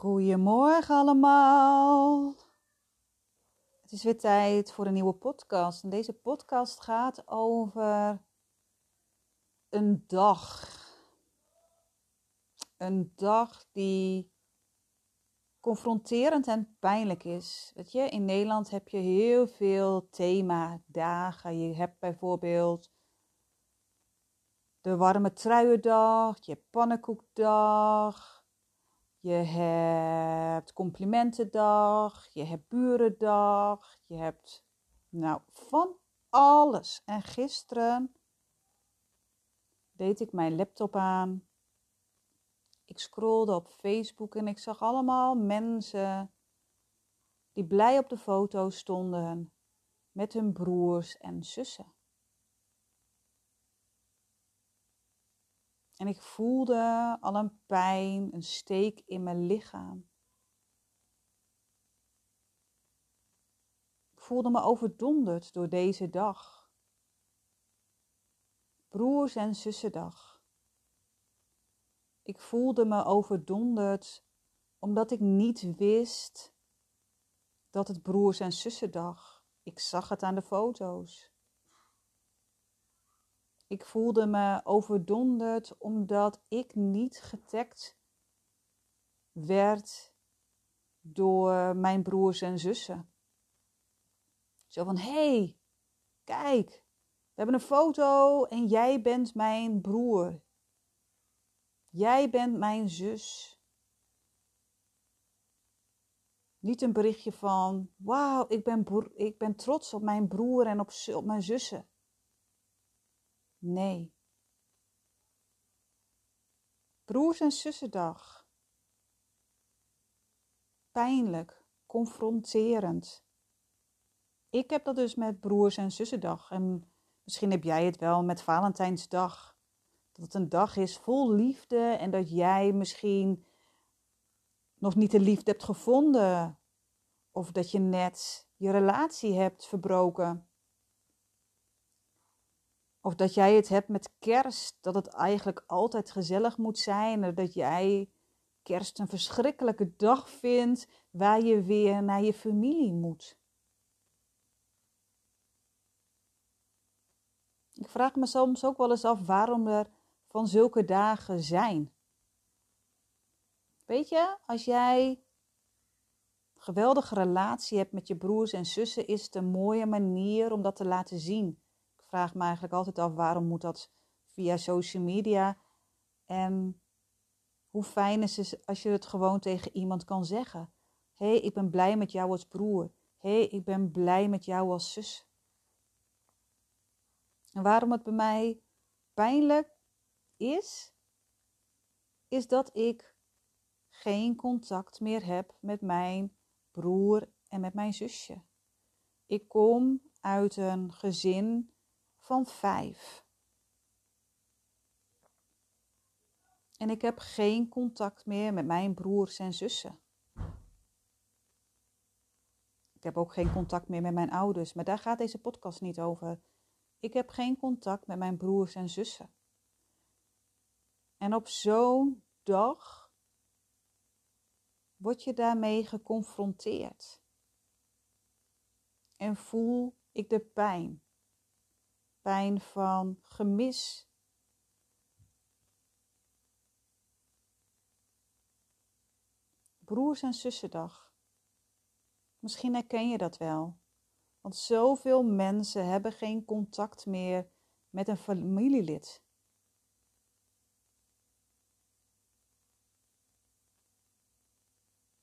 Goedemorgen allemaal. Het is weer tijd voor een nieuwe podcast. En deze podcast gaat over een dag. Een dag die confronterend en pijnlijk is. Weet je, in Nederland heb je heel veel themadagen. Je hebt bijvoorbeeld de warme truiendag, je pannenkoekdag. Je hebt complimentendag, je hebt burendag, je hebt nou van alles. En gisteren deed ik mijn laptop aan. Ik scrollde op Facebook en ik zag allemaal mensen die blij op de foto stonden met hun broers en zussen. En ik voelde al een pijn, een steek in mijn lichaam. Ik voelde me overdonderd door deze dag. Broers- en zussendag. Ik voelde me overdonderd omdat ik niet wist dat het broers- en zussendag. Ik zag het aan de foto's. Ik voelde me overdonderd omdat ik niet getagd werd door mijn broers en zussen. Zo van, hey, kijk, we hebben een foto en jij bent mijn broer. Jij bent mijn zus. Niet een berichtje van, wauw, ik ben, ik ben trots op mijn broer en op, op mijn zussen. Nee. Broers- en zussendag. Pijnlijk, confronterend. Ik heb dat dus met broers- en zussendag. En misschien heb jij het wel met Valentijnsdag. Dat het een dag is vol liefde en dat jij misschien nog niet de liefde hebt gevonden. Of dat je net je relatie hebt verbroken. Of dat jij het hebt met kerst, dat het eigenlijk altijd gezellig moet zijn. Dat jij kerst een verschrikkelijke dag vindt waar je weer naar je familie moet. Ik vraag me soms ook wel eens af waarom er van zulke dagen zijn. Weet je, als jij een geweldige relatie hebt met je broers en zussen, is het een mooie manier om dat te laten zien vraag me eigenlijk altijd af waarom moet dat via social media. En hoe fijn is het als je het gewoon tegen iemand kan zeggen. Hé, hey, ik ben blij met jou als broer. Hé, hey, ik ben blij met jou als zus. En waarom het bij mij pijnlijk is, is dat ik geen contact meer heb met mijn broer en met mijn zusje. Ik kom uit een gezin van vijf. En ik heb geen contact meer met mijn broers en zussen. Ik heb ook geen contact meer met mijn ouders, maar daar gaat deze podcast niet over. Ik heb geen contact met mijn broers en zussen. En op zo'n dag word je daarmee geconfronteerd. En voel ik de pijn pijn van gemis. Broers- en zussendag. Misschien herken je dat wel. Want zoveel mensen hebben geen contact meer met een familielid.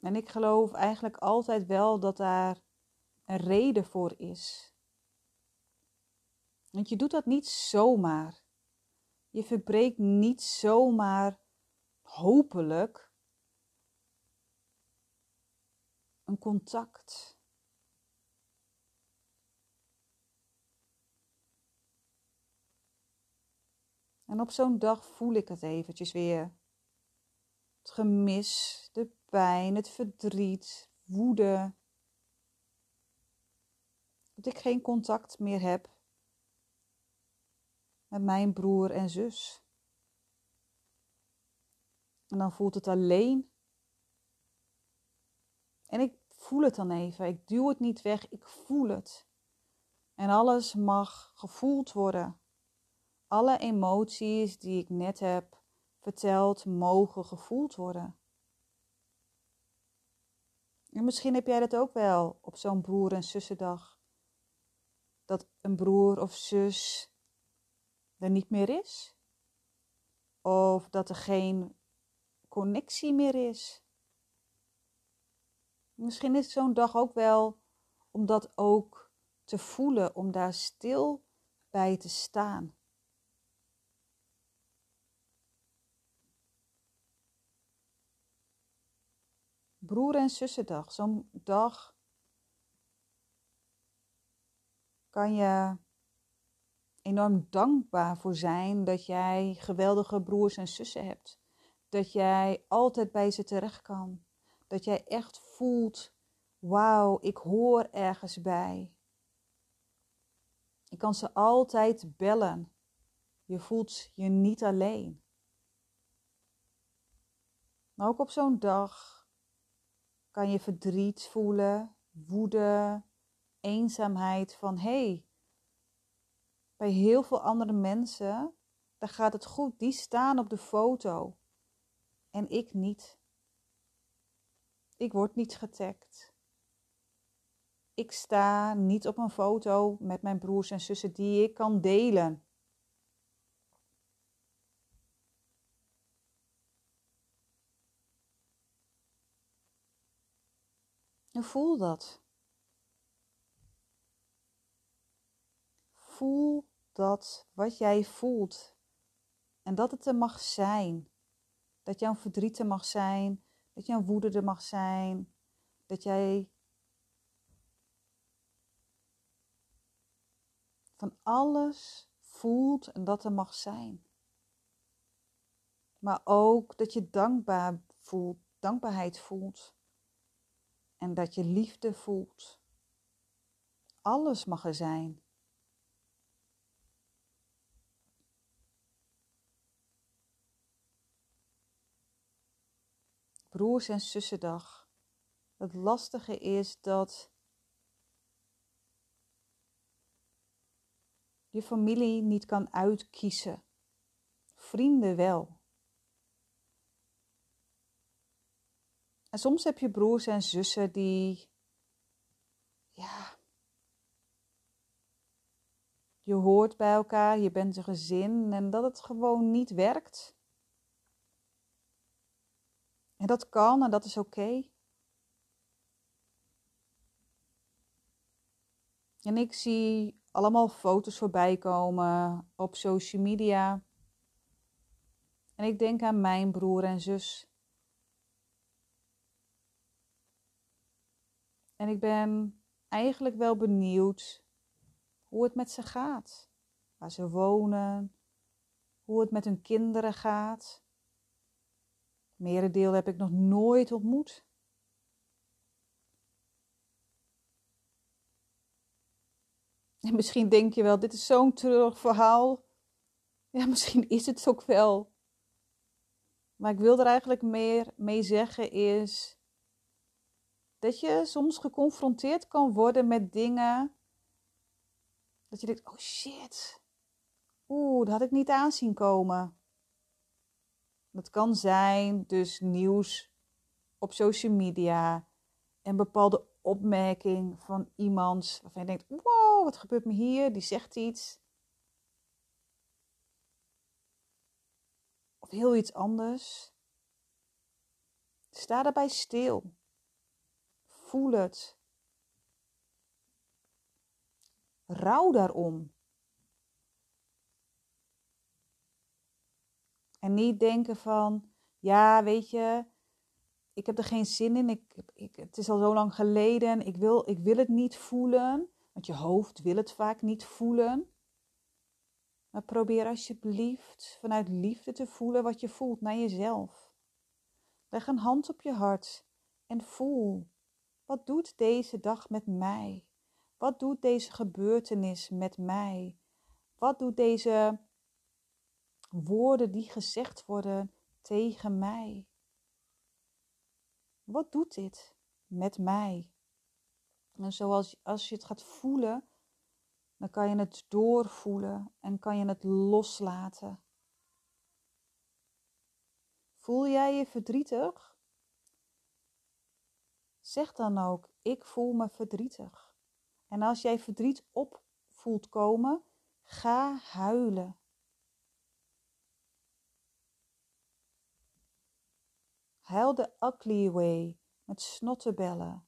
En ik geloof eigenlijk altijd wel dat daar een reden voor is. Want je doet dat niet zomaar. Je verbreekt niet zomaar, hopelijk, een contact. En op zo'n dag voel ik het eventjes weer. Het gemis, de pijn, het verdriet, woede. Dat ik geen contact meer heb met mijn broer en zus. En dan voelt het alleen. En ik voel het dan even. Ik duw het niet weg, ik voel het. En alles mag gevoeld worden. Alle emoties die ik net heb verteld, mogen gevoeld worden. En misschien heb jij dat ook wel op zo'n broer- en zussendag. Dat een broer of zus er niet meer is. Of dat er geen connectie meer is. Misschien is zo'n dag ook wel om dat ook te voelen, om daar stil bij te staan. Broer- en zussendag, zo'n dag kan je enorm dankbaar voor zijn dat jij geweldige broers en zussen hebt. Dat jij altijd bij ze terecht kan. Dat jij echt voelt, wauw, ik hoor ergens bij. Je kan ze altijd bellen. Je voelt je niet alleen. Maar ook op zo'n dag kan je verdriet voelen, woede, eenzaamheid van hé, hey, bij heel veel andere mensen, daar gaat het goed. Die staan op de foto. En ik niet. Ik word niet getagd. Ik sta niet op een foto met mijn broers en zussen die ik kan delen. En voel dat. Voel dat wat jij voelt. En dat het er mag zijn. Dat jouw verdriet er mag zijn. Dat jouw woede er mag zijn. Dat jij van alles voelt en dat er mag zijn. Maar ook dat je dankbaar voelt, dankbaarheid voelt. En dat je liefde voelt. Alles mag er zijn. Broers- en zussendag. Het lastige is dat je familie niet kan uitkiezen. Vrienden wel. En soms heb je broers en zussen die, ja, je hoort bij elkaar, je bent een gezin en dat het gewoon niet werkt. En dat kan en dat is oké. En ik zie allemaal foto's voorbij komen op social media. En ik denk aan mijn broer en zus. En ik ben eigenlijk wel benieuwd hoe het met ze gaat. Waar ze wonen, hoe het met hun kinderen gaat. Merendeel heb ik nog nooit ontmoet. En misschien denk je wel, dit is zo'n treurig verhaal. Ja, misschien is het ook wel. Maar ik wil er eigenlijk meer mee zeggen is dat je soms geconfronteerd kan worden met dingen dat je denkt, oh shit, oeh, dat had ik niet aanzien komen. Dat kan zijn dus nieuws op social media. Een bepaalde opmerking van iemand waarvan je denkt: wow, wat gebeurt me hier? Die zegt iets. Of heel iets anders. Sta daarbij stil. Voel het. Rouw daarom. En niet denken van, ja, weet je, ik heb er geen zin in. Ik, ik, het is al zo lang geleden. Ik wil, ik wil het niet voelen. Want je hoofd wil het vaak niet voelen. Maar probeer alsjeblieft vanuit liefde te voelen wat je voelt naar jezelf. Leg een hand op je hart en voel. Wat doet deze dag met mij? Wat doet deze gebeurtenis met mij? Wat doet deze woorden die gezegd worden tegen mij. Wat doet dit met mij. En zoals als je het gaat voelen, dan kan je het doorvoelen en kan je het loslaten. Voel jij je verdrietig? Zeg dan ook, ik voel me verdrietig. En als jij verdriet op voelt komen, ga huilen. Huil de ugly way met snottebellen.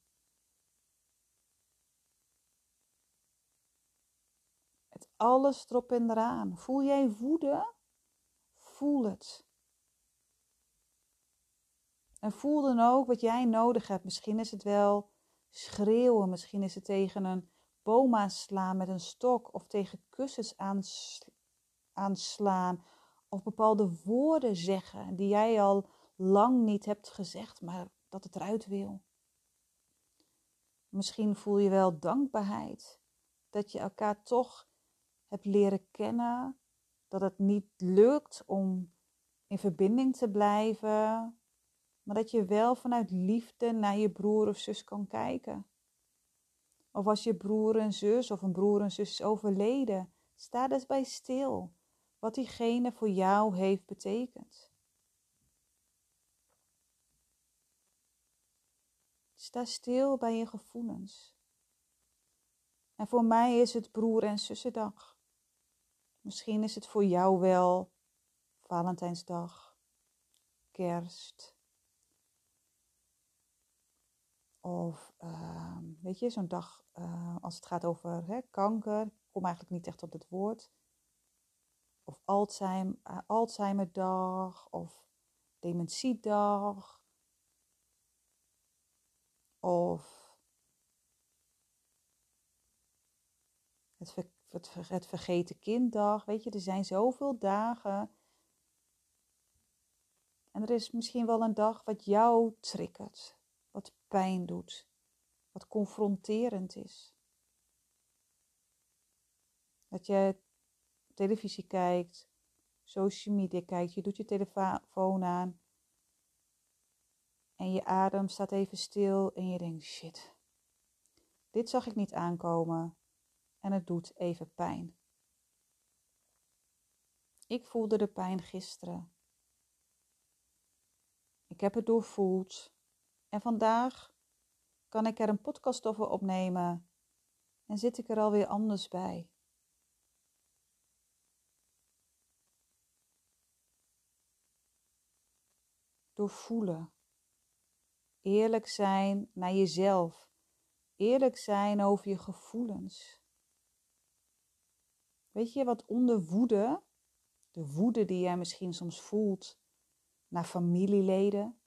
Het alles erop en eraan. Voel jij woede? Voel het. En voel dan ook wat jij nodig hebt. Misschien is het wel schreeuwen, misschien is het tegen een boom aanslaan met een stok of tegen kussens aanslaan of bepaalde woorden zeggen die jij al lang niet hebt gezegd, maar dat het eruit wil. Misschien voel je wel dankbaarheid dat je elkaar toch hebt leren kennen, dat het niet lukt om in verbinding te blijven, maar dat je wel vanuit liefde naar je broer of zus kan kijken. Of als je broer en zus of een broer en zus is overleden, sta dus bij stil wat diegene voor jou heeft betekend. Sta stil bij je gevoelens. En voor mij is het broer- en zussendag. Misschien is het voor jou wel Valentijnsdag, kerst, Of uh, weet je, zo'n dag uh, als het gaat over hè, kanker, ik kom eigenlijk niet echt op het woord. Of Alzheimer, uh, Alzheimerdag of dementiedag. Of het, het, het vergeten kinddag. Weet je, er zijn zoveel dagen. En er is misschien wel een dag wat jou triggert wat pijn doet, wat confronterend is. Dat je televisie kijkt, social media kijkt, je doet je telefoon aan en je adem staat even stil en je denkt, shit, dit zag ik niet aankomen en het doet even pijn. Ik voelde de pijn gisteren. Ik heb het doorvoeld. En vandaag kan ik er een podcast over opnemen en zit ik er alweer anders bij. Door voelen. Eerlijk zijn naar jezelf. Eerlijk zijn over je gevoelens. Weet je wat onder woede, de woede die jij misschien soms voelt naar familieleden,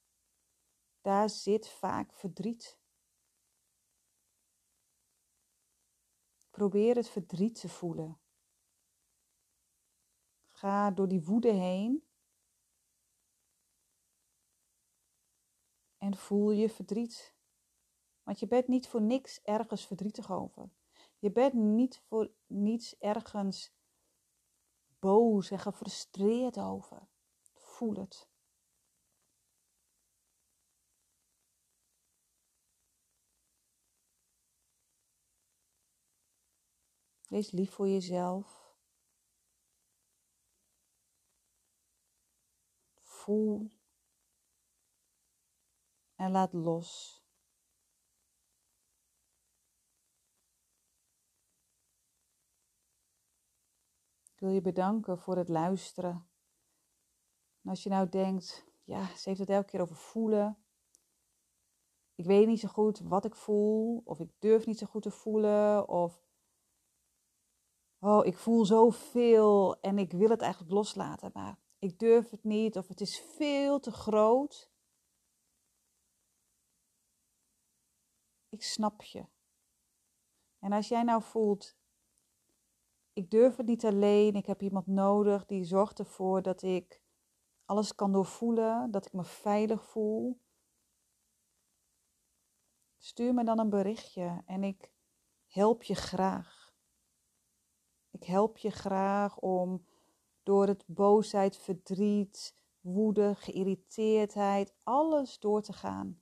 daar zit vaak verdriet. Probeer het verdriet te voelen. Ga door die woede heen en voel je verdriet. Want je bent niet voor niks ergens verdrietig over. Je bent niet voor niets ergens boos en gefrustreerd over. Voel het. Wees lief voor jezelf. Voel en laat los. Ik wil je bedanken voor het luisteren. En als je nou denkt, ja, ze heeft het elke keer over voelen. Ik weet niet zo goed wat ik voel, of ik durf niet zo goed te voelen, of oh, ik voel zoveel en ik wil het eigenlijk loslaten, maar ik durf het niet of het is veel te groot. Ik snap je. En als jij nou voelt, ik durf het niet alleen, ik heb iemand nodig die zorgt ervoor dat ik alles kan doorvoelen, dat ik me veilig voel. Stuur me dan een berichtje en ik help je graag. Ik help je graag om door het boosheid, verdriet, woede, geïrriteerdheid, alles door te gaan.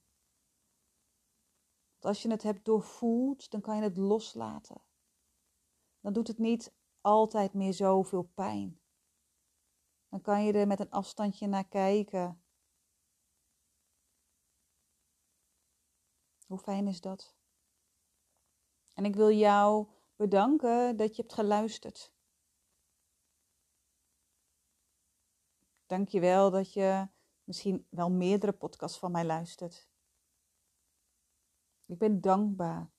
Als je het hebt doorvoeld, dan kan je het loslaten. Dan doet het niet altijd meer zoveel pijn. Dan kan je er met een afstandje naar kijken. Hoe fijn is dat? En ik wil jou bedanken dat je hebt geluisterd. Dank je wel dat je misschien wel meerdere podcasts van mij luistert. Ik ben dankbaar